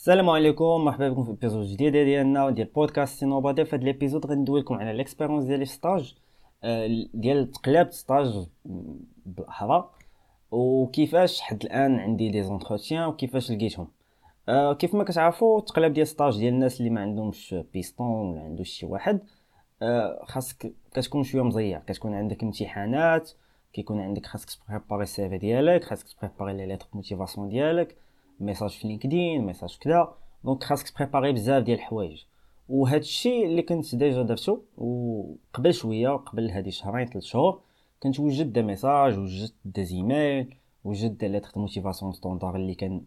السلام عليكم مرحبا بكم في épisode جديد ديالنا ديال podcast SI NOBODY في هذا ال épisode غندوي لكم على ال expérience ديالي في stage آه، ديال تقلاب stage بالأحرى وكيفاش حد الآن عندي des entretiens وكيفاش لقيتهم. آه كيف ما كتعرفوا التقلاب ديال stage ديال الناس اللي ما عندهمش بيستون ولا عندوش شي واحد آه خاصك كتكون شوية مزير. كتكون عندك امتحانات كيكون عندك خاصك تبريباري ال CV ديالك خاصك تبريباري les lettres motivation ديالك. message في LinkedIn message كذا donc خاصك تبريباري بزاف ديال الحوايج وهذا الشيء اللي كنت déjà درتو وقبل شوية قبل هذه شهرين ثلاث شهور كنت وجدت des messages وجدت des emails وجدت des lettres motivation standard اللي كان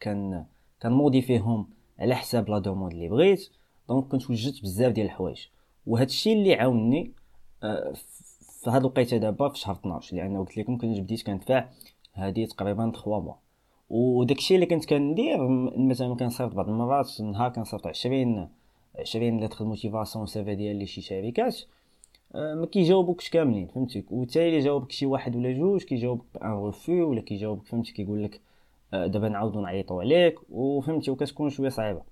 كان كان مودي فيهم على حساب la demande اللي بغيت donc كنت وجدت بزاف ديال الحوايج وهذا الشيء اللي عاونني آه، في هذه الوقيته دابا في شهر 12 لأنه قلت لكم كنت بديت كندفع هذه تقريبا 3 mois وداك الشيء اللي كنت كندير مثلا كنصيفط بعض المرات نهار كنصيفط 20 20 lettre motivation CV ديال شي شركات آه، ما كيجاوبوكش كاملين فهمتي؟ وتا اللي جاوبك شي واحد ولا جوج كيجاوبك بأن refus ولا كيجاوبك فهمتي؟ كيقول لك آه، دابا نعاودو نعيطو عليك وفهمتي؟ وكتكون شوية صعيبة.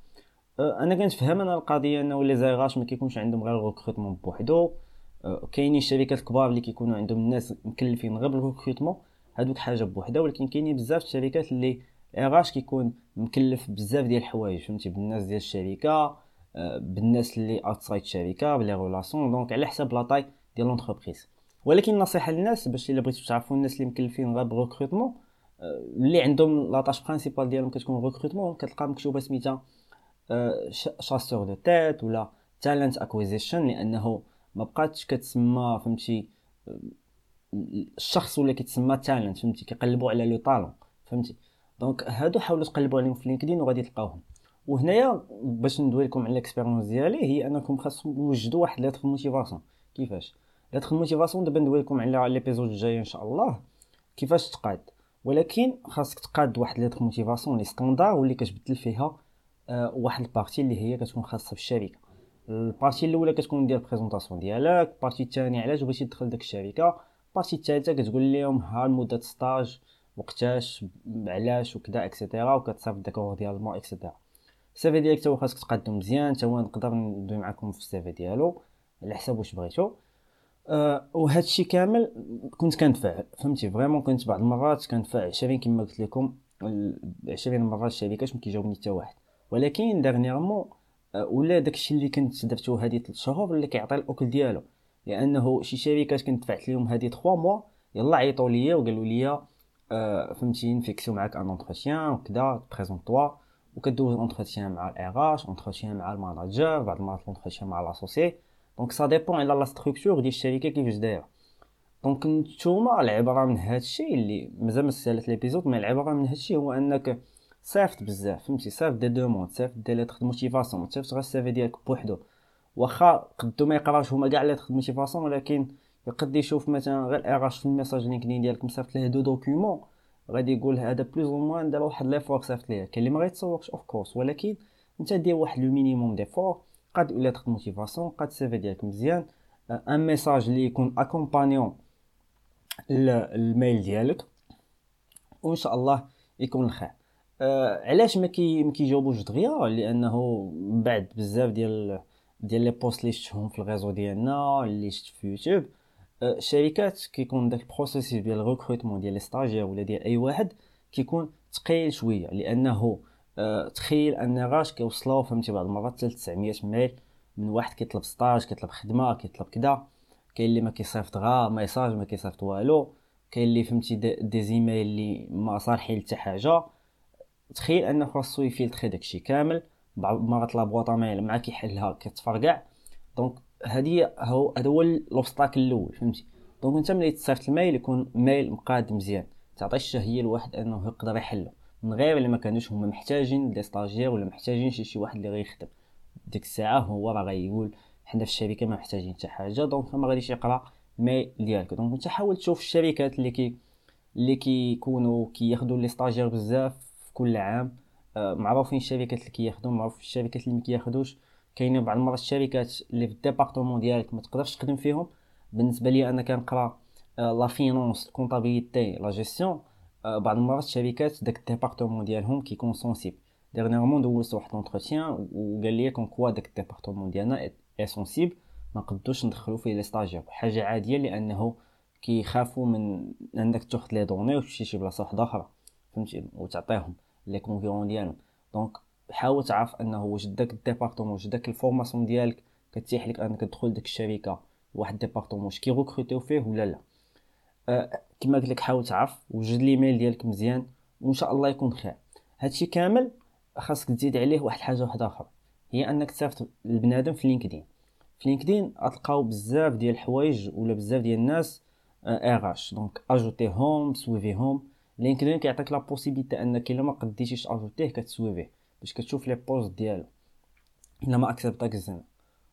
آه، أنا كنتفهم أنا القضية إنه les RH ما كيكونش عندهم غير الريكروتمون بوحدو. كاينين الشركات الكبار اللي كيكونوا عندهم الناس مكلفين غير بال recrutement هادوك حاجة بوحدها ولكن كاينين بزاف الشركات اللي RH كيكون مكلف بزاف ديال الحوايج فهمتي؟ بالناس ديال الشركة آه، بالناس اللي outside الشركة ب les relations donc على حساب la taille ديال l'entreprise ولكن نصيحه للناس باش إلا بغيتو تعرفوا الناس اللي مكلفين غير بال recrutement آه، اللي عندهم la tâche principale ديالهم كتكون recrutement كتلقى مكتوبة سميتها chasseur de tête ولا talent acquisition لأنه ما بقاتش كتسمى فهمتي؟ الشخص ولا كيتسمى talent فهمتي؟ كيقلبوا على le talent فهمتي؟ donc هادو حاولوا تقلبوا عليهم في LinkedIn وغادي تلقاوهم. وهنايا باش ندوي لكم على ال expérience ديالي هي أنكم خاصكم توجدوا واحد lettre motivation كيفاش؟ lettre motivation دابا ندوي لكم على l'épisode الجاي إن شاء الله كيفاش تقاد؟ ولكن خاصك تقاد واحد lettre motivation لي standard واللي كتبدل فيها آه واحد ال partie اللي هي كتكون خاصة بالشركة ال partie الأولى كتكون ديال ال présentation ديالك ال partie الثانية علاش بغيتي تدخل داك الشركة؟ ال partie الثالثه كتقول لهم ها المدة stage وقتاش علاش وكذا et cetera وكتصيفط داك ديال المو et cetera ال CV ديالك تا خاصك تقدم مزيان تا نقدر ندوي معكم في ال CV ديالو على حساب واش بغيتو. أه وهذا الشيء كامل كنت كندفع فهمتي؟ vraiment كنت بعض المرات كندفع 20 كما قلت لكم 20 مرة الشركات ما كيجاوبني حتى واحد. ولكن dernièrement أه ولا داكشي اللي كنت درتو هذه 3 شهور اللي كيعطي الأكل ديالو. لأنه شي شركات كنت دفعت لهم هذه 3 mois يلا عيطوا ليا وقالوا لي آه فهمتي نفيكسيو معاك un entretien وكذا بريزونطوا وكدوز entretien مع ال RH entretien مع ال manager بعض المرات entretien مع l'associé donc ça dépend على la structure ديال الشركة كيفاش دايره donc نتوما العباره من هذا الشيء اللي مازال ما سالت l'épisode mais العباره من هذا الشيء هو انك صيفط بزاف فهمتي صيفط دي دوموند صيفط des lettres motivation صيفط غير ال CV ديالك بوحدو واخا قدو ما يقراش هما كاع lettre motivation ولكن يقد يشوف مثلا غير RH في ال message LinkedIn ديالك مصيفط ليه deux documents غادي يقول هذا plus ou moins دار واحد l'effort صيفط ليه. كاين اللي ما غيتصورش of course ولكن انت دير واحد le minimum d'effort قاد ولا تخد موتيفاسيون قاد ال CV ديالك مزيان. un message اللي يكون accompagnant ال mail ديالك وإن شاء الله يكون الخير. أه علاش ما كيجاوبوش دغيا؟ لأنه بعد بزاف ديال ديال les posts اللي شفتهم في ال réseau ديالنا اللي شفت في يوتيوب. الشركات كيكون داك ال process ديال ال recrutement ديال stagiaire ولا ديال أي واحد كيكون ثقيل شوية لأنه أه تخيل أن RH كيوصلوا فهمتي بعض المرات 900 mail من واحد كيطلب stage كيطلب خدمة كيطلب كذا كاين اللي ما كيصيفط غا message ما كيصيفط والو. كاين اللي فهمتي des emails اللي ما صالحين حتى حاجة. تخيل انه خاصو يفيلتري داكشي كامل. بعض المرات la boîte à mail مع كيحلها كتفرقع. donc هذه هو هذا هو l'obstacle الأول فهمتي؟ donc أنت ملي تصيفط ال mail يكون mail مقاد مزيان. تعطي الشهية لواحد أنه يقدر يحلو من غير اللي ما كانوش هما محتاجين des stagiaires ولا محتاجين شي شي واحد اللي غيخدم. ديك الساعة هو راه غيقول حنا في الشركة ما محتاجين حتى حاجة donc ما غاديش يقرأ mail ديالك. donc أنت حاول تشوف الشركات اللي كي اللي كيكونوا كياخذوا les stagiaires بزاف في كل عام. معروفين الشركات اللي كياخذوا معروف الشركات اللي ما كياخذوش كاينين بعض المرات الشركات اللي في ال département ديالك ما تقدرش تخدم فيهم. بالنسبة لي أنا كنقرأ la finance ال comptabilité la gestion. بعض المرات الشركات داك ال département ديالهم كيكون sensible dernièrement دوزت واحد l'entretien وقال لي comme quoi داك ال département ديالنا est sensible ما نقدوش ندخلو فيه les stagiaires حاجة عادية لأنه كيخافوا من إنك تأخذ les données وتمشي شي بلاصة واحدة أخرى. فهمتي؟ وتعطيهم. les concurrents ديالهم. donc حاول تعرف أنه واش داك ال département واش داك ال formation ديالك كتيح لك أنك تدخل ديك الشركة واحد ال département واش كيغوكروتيو فيه ولا لا. أه كما قلت لك حاول تعرف وجد l'email ديالك مزيان وإن شاء الله يكون خير. هادشي كامل خاصك تزيد عليه واحد الحاجة واحدة آخرى هي أنك تصيفط البنادم في LinkedIn. في LinkedIn غتلقاو بزاف ديال الحوايج ولا بزاف ديال الناس RH donc ajouter هم suivi هم LinkedIn كيعطيك la possibilité انك الا ما قديتيش ajouter ه كت suivi ه باش كتشوف les posts ديالو الا ما accepta ك الزنا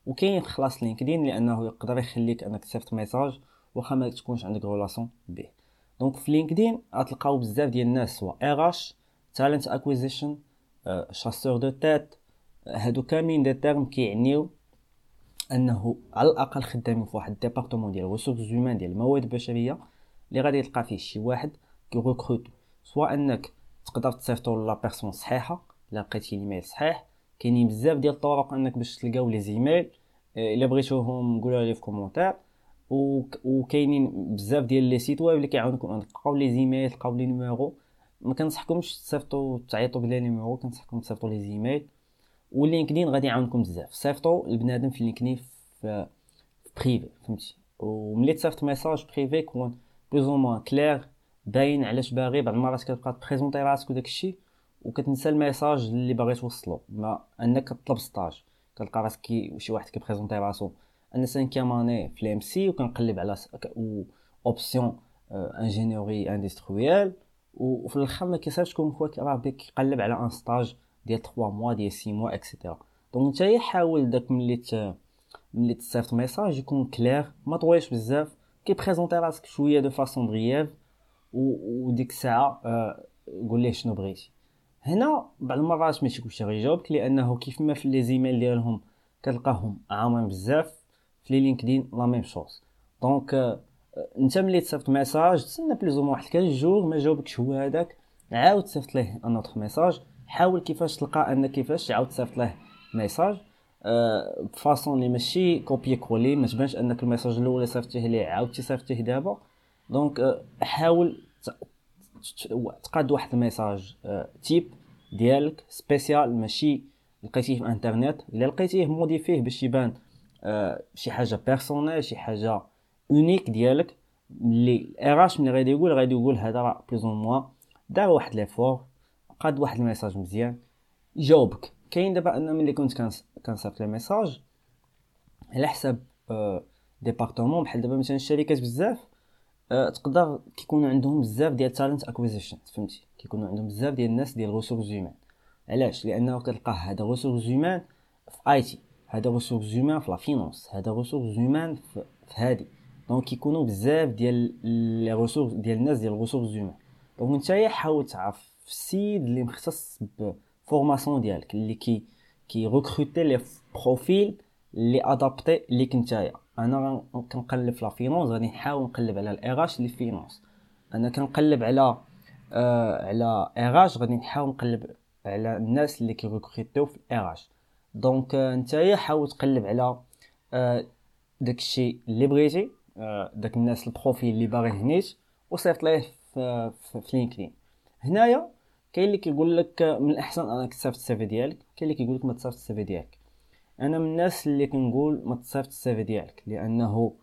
وكاين خلاص LinkedIn لأنه يقدر يخليك انك تصيفط message واخا ما تكونش عندك relation به. donc في LinkedIn غتلقاو بزاف ديال الناس سواء RH talent acquisition chasseur de tête هادو كاملين des termes كيعنيو انه على الاقل خدامين في واحد ال département ديال ressources humaines ديال الموارد البشريه اللي غادي تلقى فيه شي واحد كي recrute سواء انك تقدر تصيفطو la personne صحيحة إلا لقيتي إيميل صحيح. كاينين بزاف ديال الطرق انك باش تلقاو les emails إلا بغيتوهم قولوا لي في commentaire. وكاينين بزاف ديال les sites web اللي كيعاونوكم انك تلقاو les emails تلقاو les numéros ما كنصحكمش تصيفطوا تعيطوا بلا numéro كنصحكم تصيفطوا les emails و LinkedIn غادي يعاونكم بزاف. صيفطوا البنادم في LinkedIn في privé فهمتي. وملي تصيفط message privé يكون plus ou moins clair باين علاش باغي بعض المرات كتبقى ت présenter راسك وداك الشيء وكتنسى ال message اللي باغي توصلو. ما انك تطلب stage كتلقى راسك كي شي واحد كي présenter راسو أنا cinquième année في ال EMSI وكنقلب على option ingénierie industrielle وفي الآخر ما كيصيرش كون كوا راه بك كيقلب على un stage ديال 3 mois ديال 6 mois et cetera donc نتا حاول داك ملي. ملي تصيفط message يكون clair ما طويلش بزاف. كي présenter راسك شوية de façon brève وديك الساعة آه قول ليه شنو بغيتي. هنا بعض المرات ماشي كلشي غيجاوبك لأنه كيف ما في les emails ديالهم كتلقاهم عامين بزاف في LinkedIn la même chose. donc أنت ملي تصيفط message تسنى plus ou واحد 15 jours ما جاوبكش هو هذاك عاود تصيفط ليه un autre message. حاول كيفاش تلقى un كيفاش تعاود تصيفط له message. أه ب façon ماشي copier-coller ما تبانش أنك ال message الأول اللي صيفطتيه ليه عاودتي صيفطتيه دابا. donc أه حاول تقاد واحد الميساج أه type ديالك spécial ماشي لقيتيه في انترنت إلا لقيتيه modifier ه باش يبان أه شي حاجة personnelle شي حاجة unique ديالك اللي ال RH ملي غادي يقول غادي يقول هذا راه plus ou moins دار واحد l'effort قاد واحد ال message مزيان يجاوبك. كاين دابا أنا ملي كنت كنصيفط لي message على حساب département بحال دابا مثلا الشركات بزاف تقدر كيكونوا عندهم بزاف ديال talent acquisition فهمتي؟ كيكونوا عندهم بزاف ديال الناس ديال ressources humaines علاش؟ لأنه كتلقاه هذا ressources humaines في IT هذا ressources humaines في la finance هذا ressources humaines في, هادي. donc كيكونوا بزاف ديال les ressources ديال الناس ديال ال ressources humaines donc نتايا حاول تعرف السيد اللي مختص ب formation ديالك اللي كي كي recruter les profils اللي adaptés ليك نتايا. أنا كنقلب في la finance غادي نحاول نقلب على ال RH اللي finance أنا كنقلب على آه على RH غادي نحاول نقلب على الناس اللي كي recruter و في ال RH donc نتايا حاول تقلب على آه داكشي اللي بغيتي آه داك الناس ال profil اللي باغي هنيت وصيفط ليه في, في, في LinkedIn هنايا كاين اللي كيقول لك من الأحسن أنك تصيفط ال CV ديالك كاين اللي كيقول لك ما تصيفط ال CV ديالك. أنا من الناس اللي كنقول ما تصيفط ال CV ديالك لأنه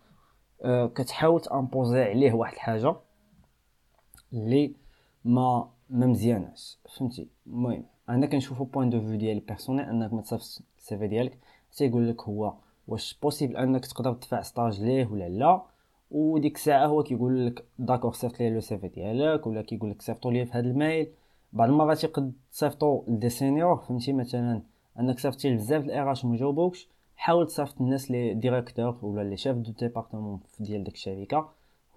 آه كتحاول t'imposer عليه واحد الحاجة اللي ما ما مزياناش فهمتي؟ المهم أنا كنشوفو point de vue ديالي personnel أنك ما تصيفطش ال CV ديالك. تيقول لك هو واش possible أنك تقدر تدفع stage ليه ولا لا وديك الساعة هو كيقول لك d'accord صيفط لي le CV ديالك ولا كيقول لك صيفطوا لي في هذا ال mail. بعض المرات يقد تصيفطوا ل des seniors فهمتي؟ مثلا انك صيفطتي بزاف ال RH ما جاوبوكش حاول تصيفط الناس les directeurs ولا les chefs de département ديال ديك الشركة.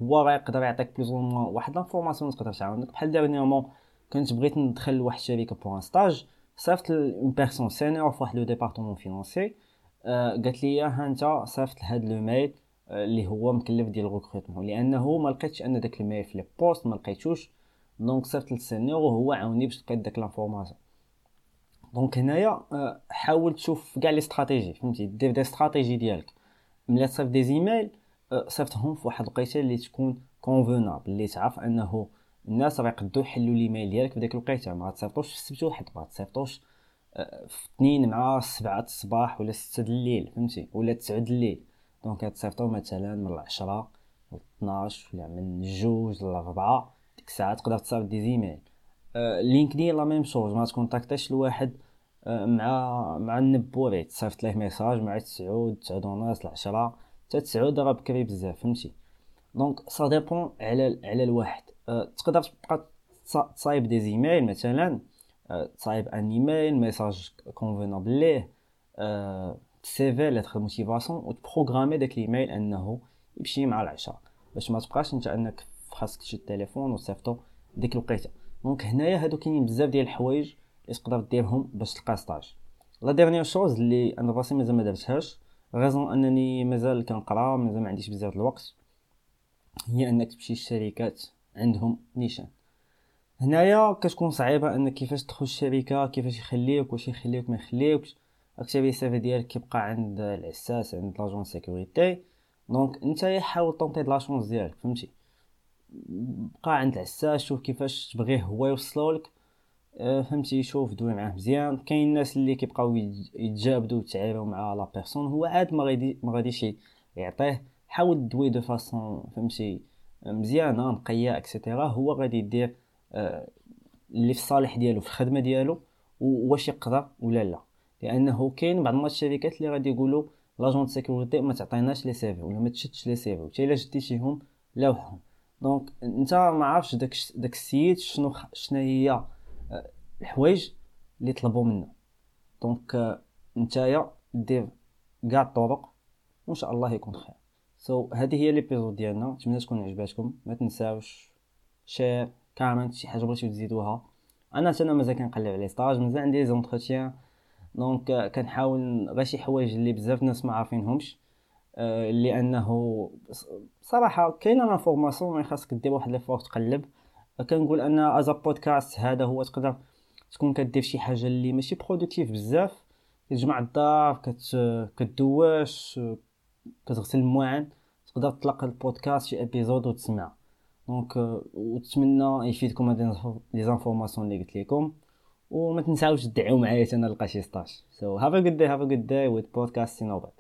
هو راه يقدر يعطيك plus واحد l'information تقدر تعاونك. بحال dernièrement كنت بغيت ندخل لواحد الشركة pour un stage صيفط une personne senior في واحد le département financier آه قالت لي ها انت صيفط لهاد le mail اللي هو مكلف ديال ال recrutement لأنه ما لقيتش أن داك ال mail في les posts ما لقيتوش. donc صيفط لل senior وهو عاوني باش لقيت داك l'information. donc هنايا آه، حاول تشوف كاع les stratégies فهمتي؟ دير des stratégies ديالك. ملي تصيفط des emails آه، صيفطهم في واحد الوقيته اللي تكون convenable اللي تعرف أنه الناس راه يقدروا يحلوا الايميل ديالك في ديك الوقيته ما تصيفطوش في السبت واحد ما تصيفطوش آه، في اثنين مع سبعة الصباح ولا ستة الليل فهمتي؟ ولا تسعة الليل. donc تصيفطو مثلا من العشرة ل 12 ولا من جوج لربعة ديك الساعة تقدر تصيفط des emails. LinkedIn la même chose ما ت contacter ش لواحد آه، مع مع النبوري تصيفط ليه message مع تسعود تسعود ونص العشرة حتى تسعود راه بكري بزاف فهمتي؟ donc ça dépend على على الواحد. أه تقدر تبقى تصايب des e-mails مثلا تصايب un e-mail message convenable le CV lettre motivation وتبروغرامي داك ال e-mail انه يمشي مع العشاء باش ما تبقاش انت انك خاصك تشد التليفون وتصيفطو ديك الوقيتة. donc هنايا هادو كاينين بزاف ديال الحوايج اللي تقدر ديرهم باش تلقى stage. la dernière chose اللي أنا راسي مازال ما درتهاش raison أنني مازال كنقرا مازال ما عنديش بزاف الوقت هي أنك تمشي للشركات عندهم نيشان. هنايا كتكون صعيبة أنك كيفاش تدخل الشركة كيفاش يخليوك واش يخليوك ما يخليوكش اكتبي ال CV ديالك كيبقى عند العساس عند l'agent sécurité donc نتا حاول tenter د la chance ديالك فهمتي؟ بقى عند العساس شوف كيفاش تبغيه هو يوصلولك أه فهمتي؟ شوف دوي معاه مزيان. كاين الناس اللي كيبقاو يتجابدوا ويتعاملوا مع la personne. هو عاد ما غادي ما غاديش يعطيه. حاول دوي de façon فهمتي؟ مزيانه نقيه et cetera هو غادي يدير أه اللي في الصالح ديالو في الخدمة ديالو واش يقدر ولا لا. لأنه كاين بعض الشركات اللي غادي يقولوا l'agent sécurité ما تعطيناش les CV ولا ما تشدش les CV وتا الا شديتيهم لوحهم. donc انت ما عارفش داك داك السيد شنو شنو هي آه، الحوايج اللي طلبوا منه. donc آه، نتايا دير كاع الطرق وإن شاء الله يكون خير. so so, هذه هي l'épisode ديالنا. نتمنى تكون عجباتكم. ما تنساوش share comment شي حاجة بغيتو تزيدوها. أنا أنا مازال كنقلب على stage مازال عندي entretiens donc كنحاول غير شي حوايج اللي بزاف الناس ما عارفينهمش. آه، لأنه صراحة كاينة l'information mais خاصك دير واحد l'effort تقلب. كنقول أن as a podcast هذا هو تقدر تكون كدير شي حاجة اللي ماشي productive بزاف. كتجمع الدار كت كدواش كتغسل المواعن تقدر تطلق البودكاست شي épisode وتسمع. donc وتمنى يفيدكم هاد les informations اللي قلت لكم. وما تنساوش تدعيو معايا أنا نلقى شي stage so have a good day have a good day with podcast Si Nobody